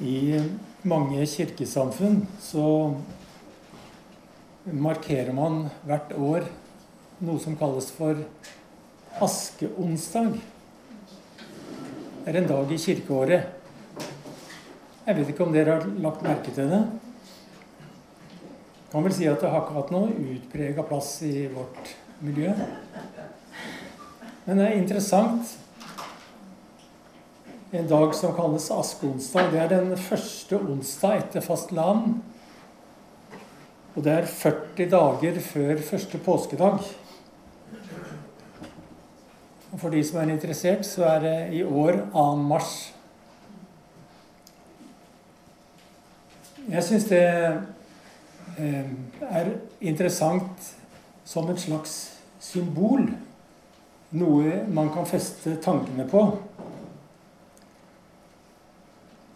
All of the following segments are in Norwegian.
I mange kirkesamfunn så markerer man hvert år noe som kalles for askeonsdag. Det er en dag i kirkeåret. Jeg vet ikke om dere har lagt merke til det. Jeg kan vel si at det har ikke hatt noe utprega plass i vårt miljø. Men det er interessant en dag som kalles askeonsdag. Det er den første onsdag etter fastelavn. Og det er 40 dager før første påskedag. Og for de som er interessert, så er det i år 2. mars. Jeg syns det eh, er interessant som et slags symbol. Noe man kan feste tankene på.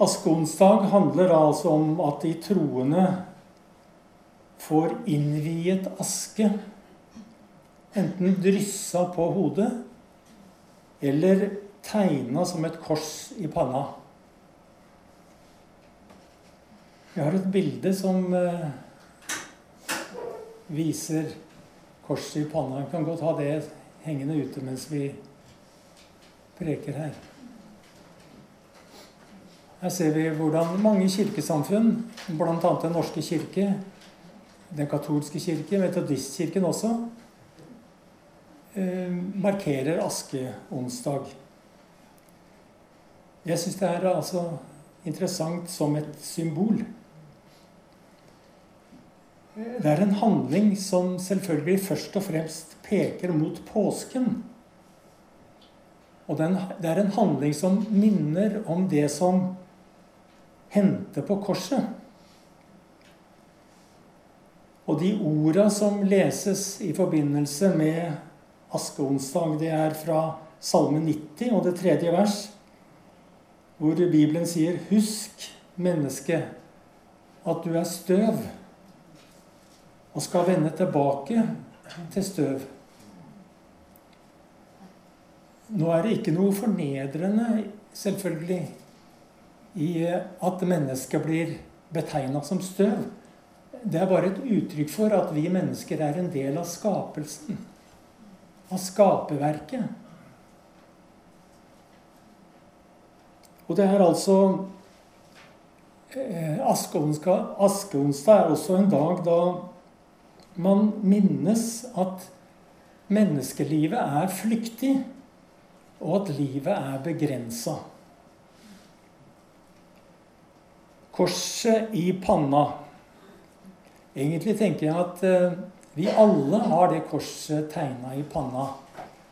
Askeonsdag handler altså om at de troende får innviet aske, enten dryssa på hodet eller tegna som et kors i panna. Jeg har et bilde som eh, viser korset i panna. Vi kan godt ha det hengende ute mens vi preker her. Her ser vi hvordan mange kirkesamfunn, bl.a. Den norske kirke, Den katolske kirke, Metodistkirken også, eh, markerer askeonsdag. Jeg syns det er altså interessant som et symbol. Det er en handling som selvfølgelig først og fremst peker mot påsken. Og det er en handling som minner om det som hente på korset. Og de orda som leses i forbindelse med askeonsdag, det er fra Salme 90 og det tredje vers, hvor Bibelen sier 'Husk, menneske, at du er støv, og skal vende tilbake til støv'. Nå er det ikke noe fornedrende, selvfølgelig, i at mennesket blir betegna som støv. Det er bare et uttrykk for at vi mennesker er en del av skapelsen. Av skaperverket. Og det er altså eh, Askeonsdag, Askeonsdag er også en dag da man minnes at menneskelivet er flyktig, og at livet er begrensa. Korset i panna. Egentlig tenker jeg at eh, vi alle har det korset tegna i panna,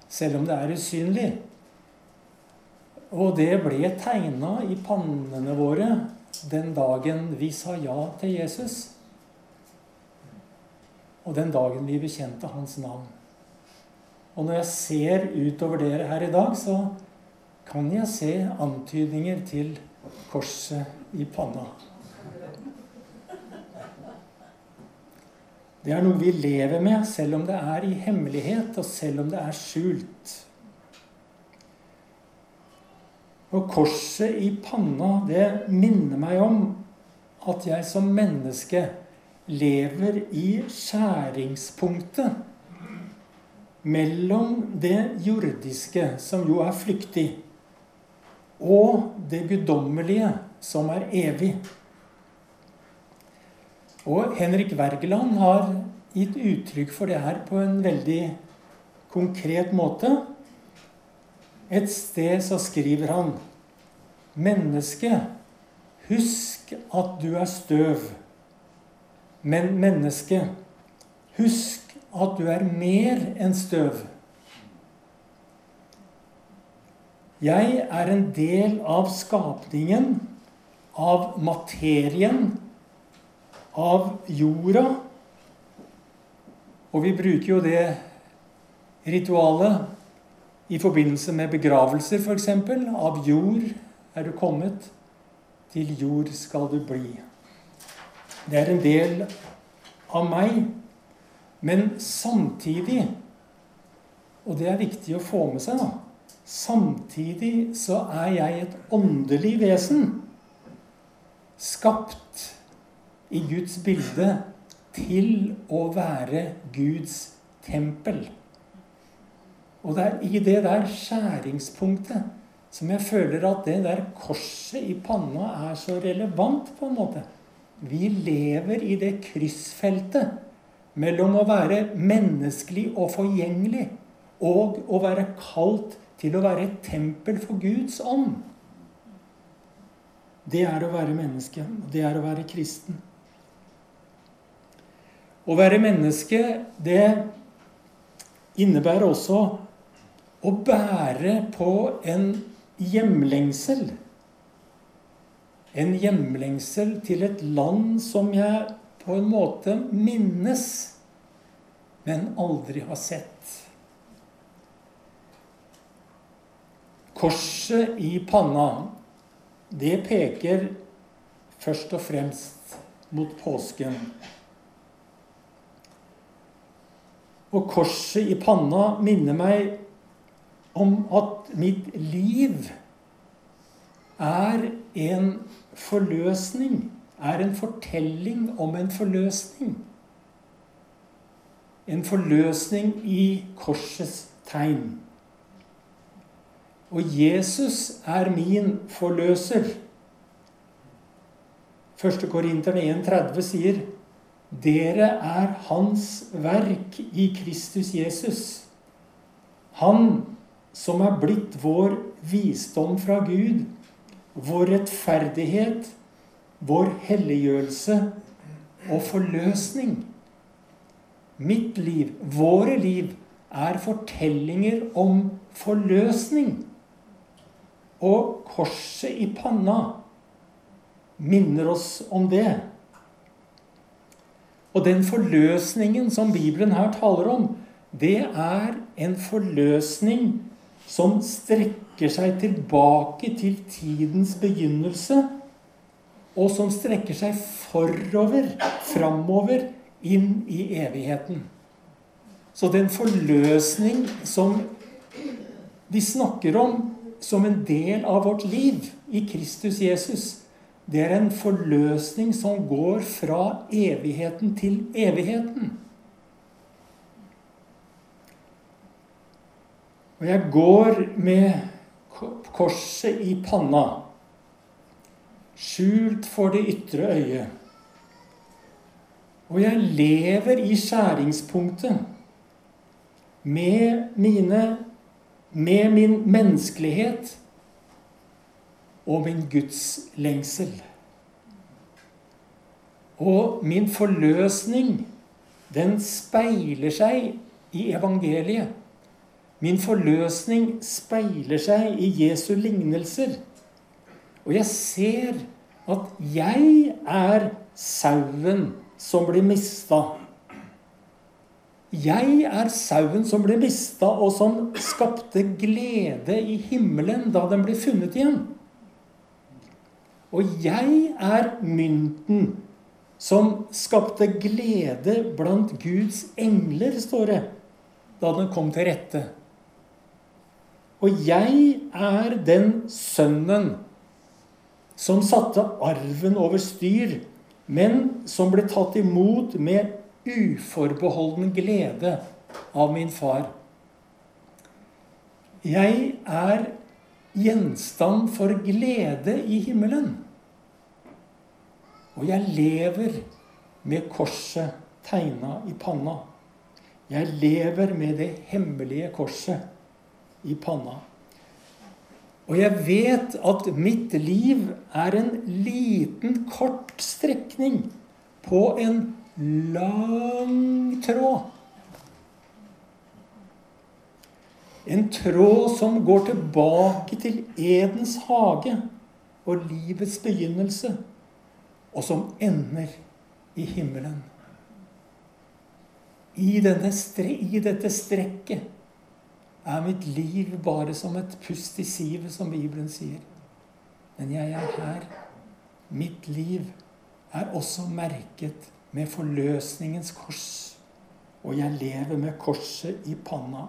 selv om det er usynlig. Og det ble tegna i pannene våre den dagen vi sa ja til Jesus. Og den dagen vi bekjente hans navn. Og når jeg ser utover dere her i dag, så kan jeg se antydninger til korset i panna. Det er noe vi lever med, selv om det er i hemmelighet, og selv om det er skjult. Og korset i panna, det minner meg om at jeg som menneske lever i skjæringspunktet mellom det jordiske, som jo er flyktig, og det guddommelige, som er evig. Og Henrik Wergeland har gitt uttrykk for det her på en veldig konkret måte. Et sted så skriver han Menneske, husk at du er støv. Men menneske, husk at du er mer enn støv. Jeg er en del av skapningen, av materien, av jorda. Og vi bruker jo det ritualet i forbindelse med begravelser, f.eks. Av jord er du kommet, til jord skal du bli. Det er en del av meg. Men samtidig, og det er viktig å få med seg, da Samtidig så er jeg et åndelig vesen. Skapt i Guds bilde til å være Guds tempel. Og det er i det der skjæringspunktet som jeg føler at det der korset i panna er så relevant, på en måte. Vi lever i det kryssfeltet mellom å være menneskelig og forgjengelig og å være kalt til å være et tempel for Guds ånd. Det er å være menneske, og det er å være kristen. Å være menneske, det innebærer også å bære på en hjemlengsel. En hjemlengsel til et land som jeg på en måte minnes, men aldri har sett. Korset i panna, det peker først og fremst mot påsken. Og korset i panna minner meg om at mitt liv er en forløsning. Er en fortelling om en forløsning. En forløsning i korsets tegn. Og Jesus er min forløser. 1. Korinterne 1,30 sier dere er Hans verk i Kristus Jesus. Han som er blitt vår visdom fra Gud, vår rettferdighet, vår helliggjørelse og forløsning. Mitt liv, våre liv, er fortellinger om forløsning. Og korset i panna minner oss om det. Og den forløsningen som Bibelen her taler om, det er en forløsning som strekker seg tilbake til tidens begynnelse, og som strekker seg forover, framover, inn i evigheten. Så den forløsning som de snakker om som en del av vårt liv i Kristus Jesus, det er en forløsning som går fra evigheten til evigheten. Og jeg går med korset i panna, skjult for det ytre øyet. Og jeg lever i skjæringspunktet med mine med min menneskelighet og min gudslengsel. Og min forløsning, den speiler seg i evangeliet. Min forløsning speiler seg i Jesu lignelser. Og jeg ser at jeg er sauen som blir mista. Jeg er sauen som ble mista, og som skapte glede i himmelen da den ble funnet igjen. Og jeg er mynten som skapte glede blant Guds engler, står det, da den kom til rette. Og jeg er den sønnen som satte arven over styr, men som ble tatt imot med uforbeholden glede av min far. Jeg er gjenstand for glede i himmelen. Og jeg lever med korset tegna i panna. Jeg lever med det hemmelige korset i panna. Og jeg vet at mitt liv er en liten, kort strekning på en lang tråd. En tråd som går tilbake til Edens hage og livets begynnelse, og som ender i himmelen. I, I dette strekket er mitt liv bare som et pust i sivet, som Bibelen sier. Men jeg er her. Mitt liv er også merket med forløsningens kors. Og jeg lever med korset i panna.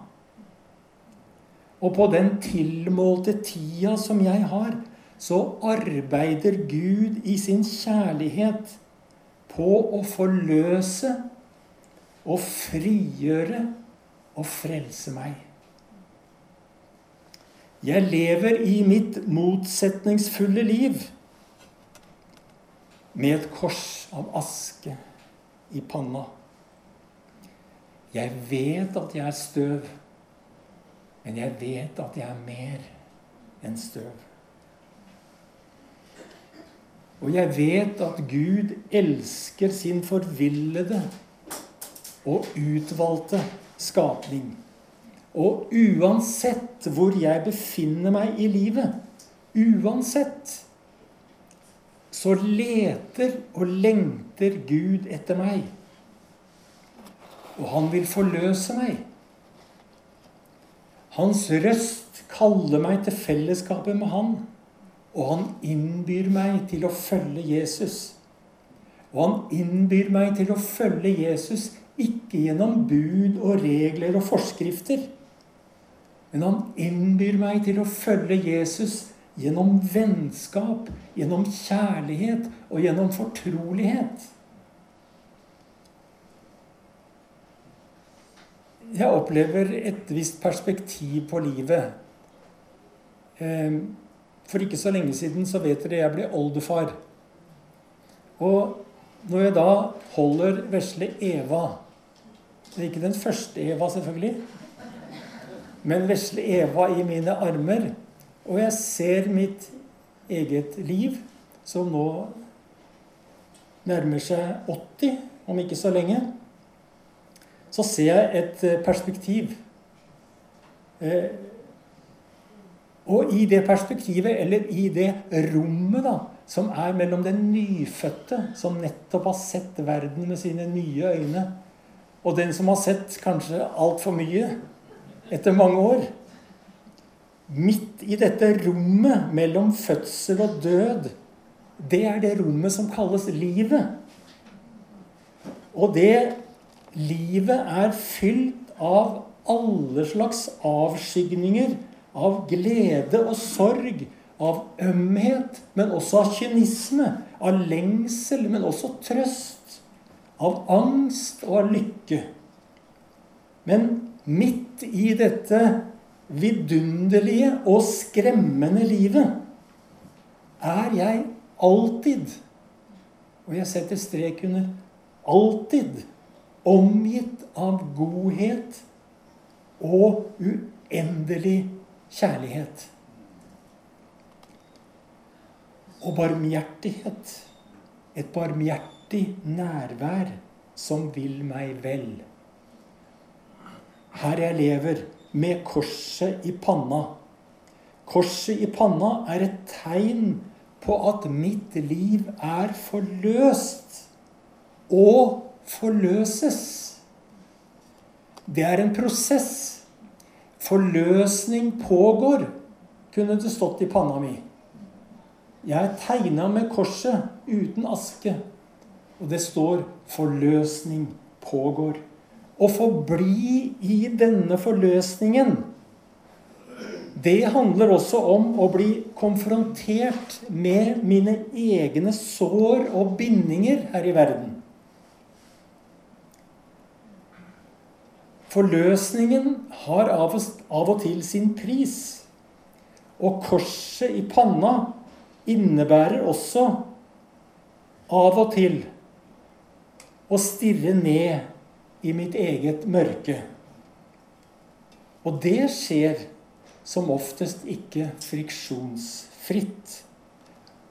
Og på den tilmålte tida som jeg har, så arbeider Gud i sin kjærlighet på å forløse og frigjøre og frelse meg. Jeg lever i mitt motsetningsfulle liv med et kors av aske i panna. Jeg vet at jeg er støv, men jeg vet at jeg er mer enn støv. Og jeg vet at Gud elsker sin forvillede og utvalgte skapning. Og uansett hvor jeg befinner meg i livet, uansett, så leter og lengter Gud etter meg. Og han vil forløse meg. Hans røst kaller meg til fellesskapet med han. Og han innbyr meg til å følge Jesus. Og han innbyr meg til å følge Jesus ikke gjennom bud og regler og forskrifter men han innbyr meg til å følge Jesus gjennom vennskap, gjennom kjærlighet og gjennom fortrolighet. Jeg opplever et visst perspektiv på livet. Ehm, for ikke så lenge siden så vet dere jeg ble oldefar. Og når jeg da holder vesle Eva Det er ikke den første Eva, selvfølgelig men vesle Eva i mine armer. Og jeg ser mitt eget liv, som nå nærmer seg 80, om ikke så lenge. Så ser jeg et eh, perspektiv. Eh, og i det perspektivet, eller i det rommet da, som er mellom den nyfødte, som nettopp har sett verden med sine nye øyne, og den som har sett kanskje altfor mye, etter mange år. Midt i dette rommet mellom fødsel og død, det er det rommet som kalles livet. Og det livet er fylt av alle slags avskygninger av glede og sorg, av ømhet, men også av kynisme, av lengsel, men også trøst, av angst og av lykke. Men midt i dette vidunderlige og skremmende livet er jeg alltid, og jeg setter strek under alltid, omgitt av godhet og uendelig kjærlighet. Og barmhjertighet. Et barmhjertig nærvær som vil meg vel her jeg lever, med korset i panna. Korset i panna er et tegn på at mitt liv er forløst og forløses. Det er en prosess. Forløsning pågår, kunne det stått i panna mi. Jeg er tegna med korset uten aske, og det står 'forløsning pågår' å forbli i denne forløsningen, det handler også om å bli konfrontert med mine egne sår og bindinger her i verden. Forløsningen har av og til sin pris. Og korset i panna innebærer også av og til å stirre ned i mitt eget mørke. Og det skjer som oftest ikke friksjonsfritt.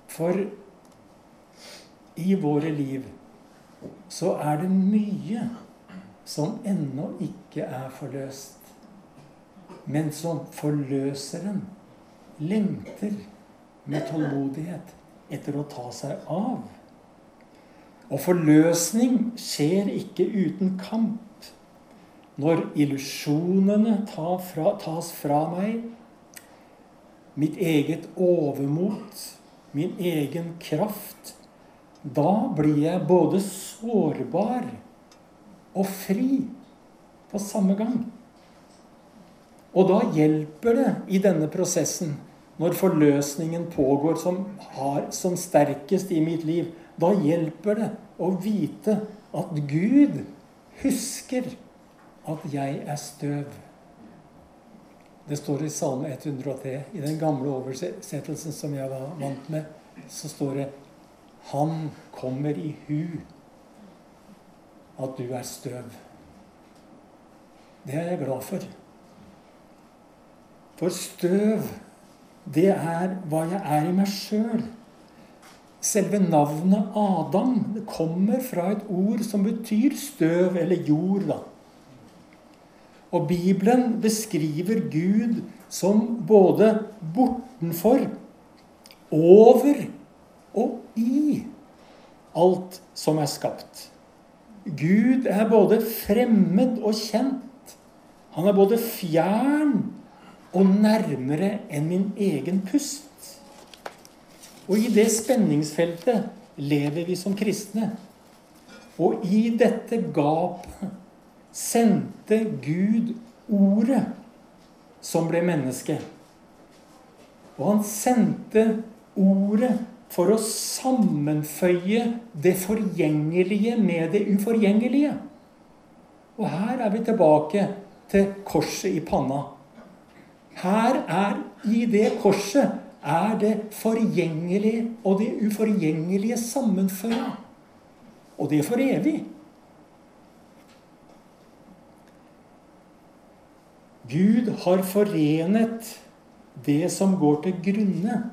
For i våre liv så er det mye som ennå ikke er forløst. Men som forløseren lengter med tålmodighet etter å ta seg av. Og forløsning skjer ikke uten kamp. Når illusjonene tas fra meg, mitt eget overmot, min egen kraft, da blir jeg både sårbar og fri på samme gang. Og da hjelper det i denne prosessen når forløsningen pågår som, har, som sterkest i mitt liv, da hjelper det å vite at Gud husker at jeg er støv. Det står i Salme 103. I den gamle oversettelsen som jeg var vant med, så står det Han kommer i hu at du er støv. Det er jeg glad for. For støv, det er hva jeg er i meg sjøl. Selve navnet Adam kommer fra et ord som betyr støv eller jord. da. Og Bibelen beskriver Gud som både bortenfor, over og i alt som er skapt. Gud er både fremmed og kjent. Han er både fjern og nærmere enn min egen pust. Og i det spenningsfeltet lever vi som kristne. Og i dette gapet sendte Gud ordet som ble menneske. Og han sendte ordet for å sammenføye det forgjengelige med det uforgjengelige. Og her er vi tilbake til korset i panna. Her er i det korset er det forgjengelige og det uforgjengelige sammenføra. Og det er for evig. Gud har forenet det som går til grunne,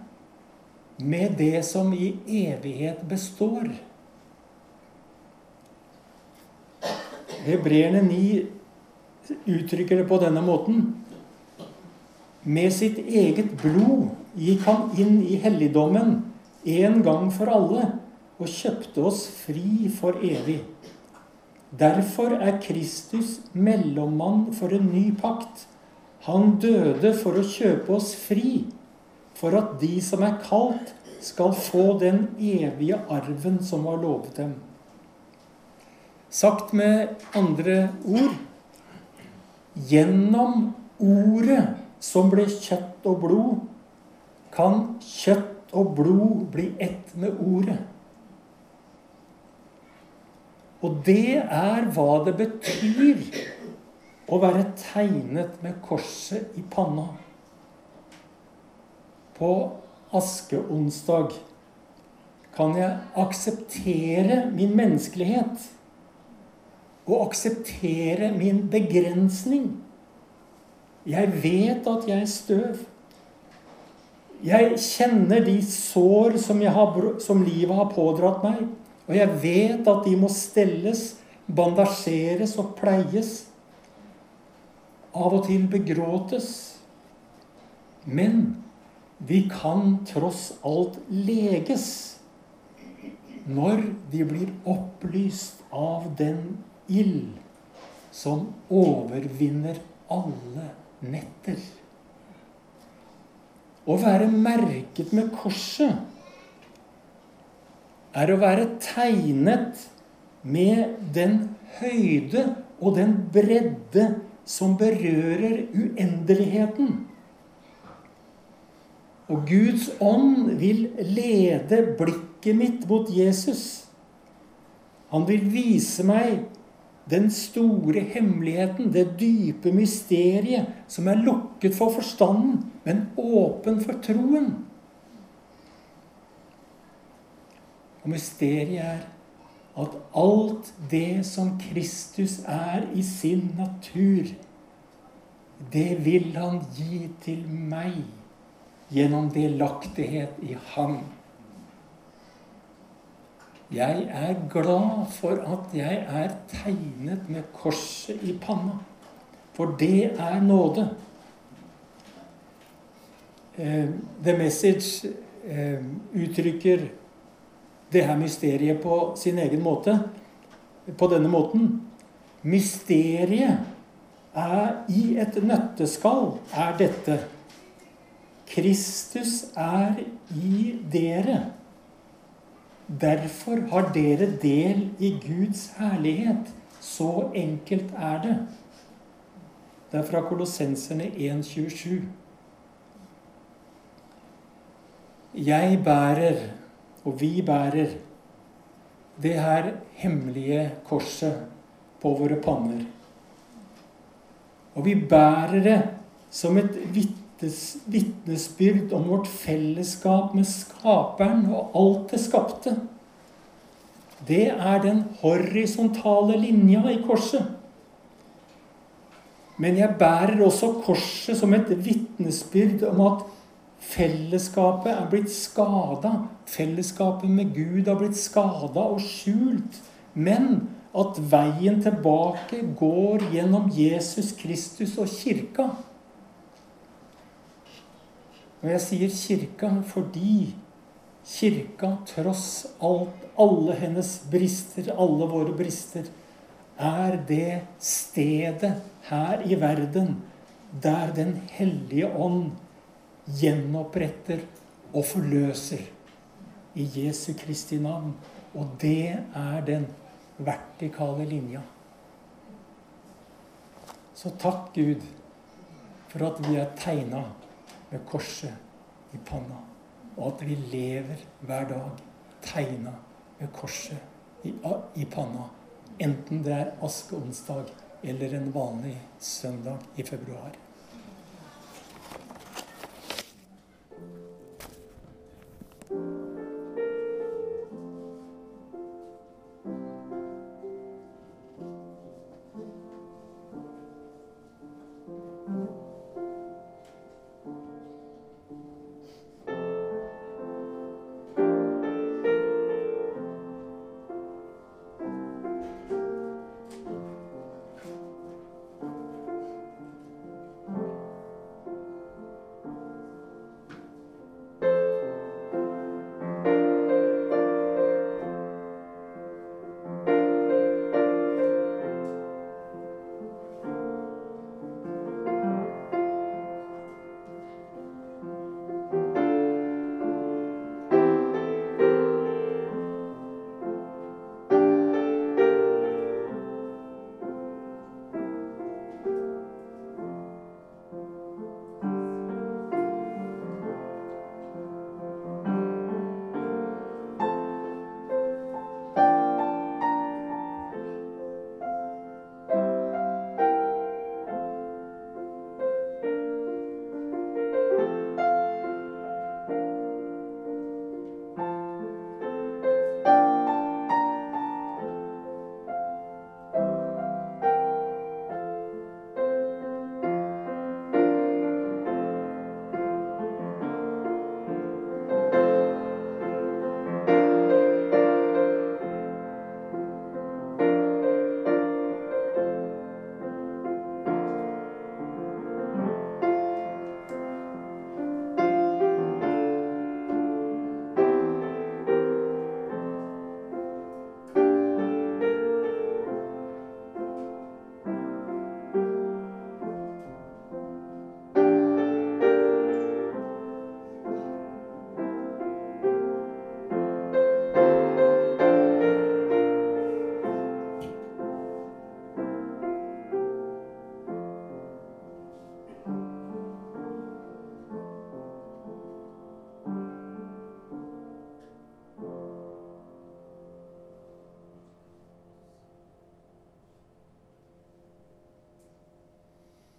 med det som i evighet består. Hebreerne 9 uttrykker det på denne måten. Med sitt eget blod gikk han inn i helligdommen en gang for alle og kjøpte oss fri for evig. Derfor er Kristus mellommann for en ny pakt. Han døde for å kjøpe oss fri, for at de som er kalt, skal få den evige arven som var lovet dem. Sagt med andre ord Gjennom ordet som ble kjøtt og blod, kan kjøtt og blod bli ett med ordet. Og det er hva det betyr å være tegnet med korset i panna. På askeonsdag kan jeg akseptere min menneskelighet og akseptere min begrensning. Jeg vet at jeg er støv. Jeg kjenner de sår som, har, som, livet har pådratt meg. Og jeg vet at de må stelles, bandasjeres og pleies. Av og til begråtes. Men de kan tross alt leges når de blir opplyst av den ild som overvinner alle netter. Å være merket med korset er å være tegnet med den høyde og den bredde som berører uendeligheten. Og Guds ånd vil lede blikket mitt mot Jesus. Han vil vise meg den store hemmeligheten, det dype mysteriet, som er lukket for forstanden, men åpen for troen. Og mysteriet er at alt det som Kristus er i sin natur, det vil han gi til meg gjennom delaktighet i ham. Jeg er glad for at jeg er tegnet med korset i panna. For det er nåde. Eh, The Message eh, uttrykker det her mysteriet på sin egen måte. På denne måten. Mysteriet er i et nøtteskall er dette. Kristus er i dere Derfor har dere del i Guds herlighet. Så enkelt er det. Det er fra Kolossenserne 1,27. jeg bærer, og vi bærer, det her hemmelige korset på våre panner. Og vi bærer det som et vitnesbyrd om vårt fellesskap med Skaperen og alt det skapte. Det er den horisontale linja i korset. Men jeg bærer også korset som et vitnesbyrd om at fellesskapet er blitt skada. Fellesskapet med Gud har blitt skada og skjult. Men at veien tilbake går gjennom Jesus Kristus og kirka. Og jeg sier kirka fordi kirka, tross alt, alle hennes brister, alle våre brister, er det stedet her i verden der Den hellige ånd gjenoppretter og forløser i Jesu Kristi navn. Og det er den vertikale linja. Så takk, Gud, for at vi er tegna med korset i panna, og at vi lever hver dag tegna med korset i, i panna. Enten det er askeonsdag eller en vanlig søndag i februar.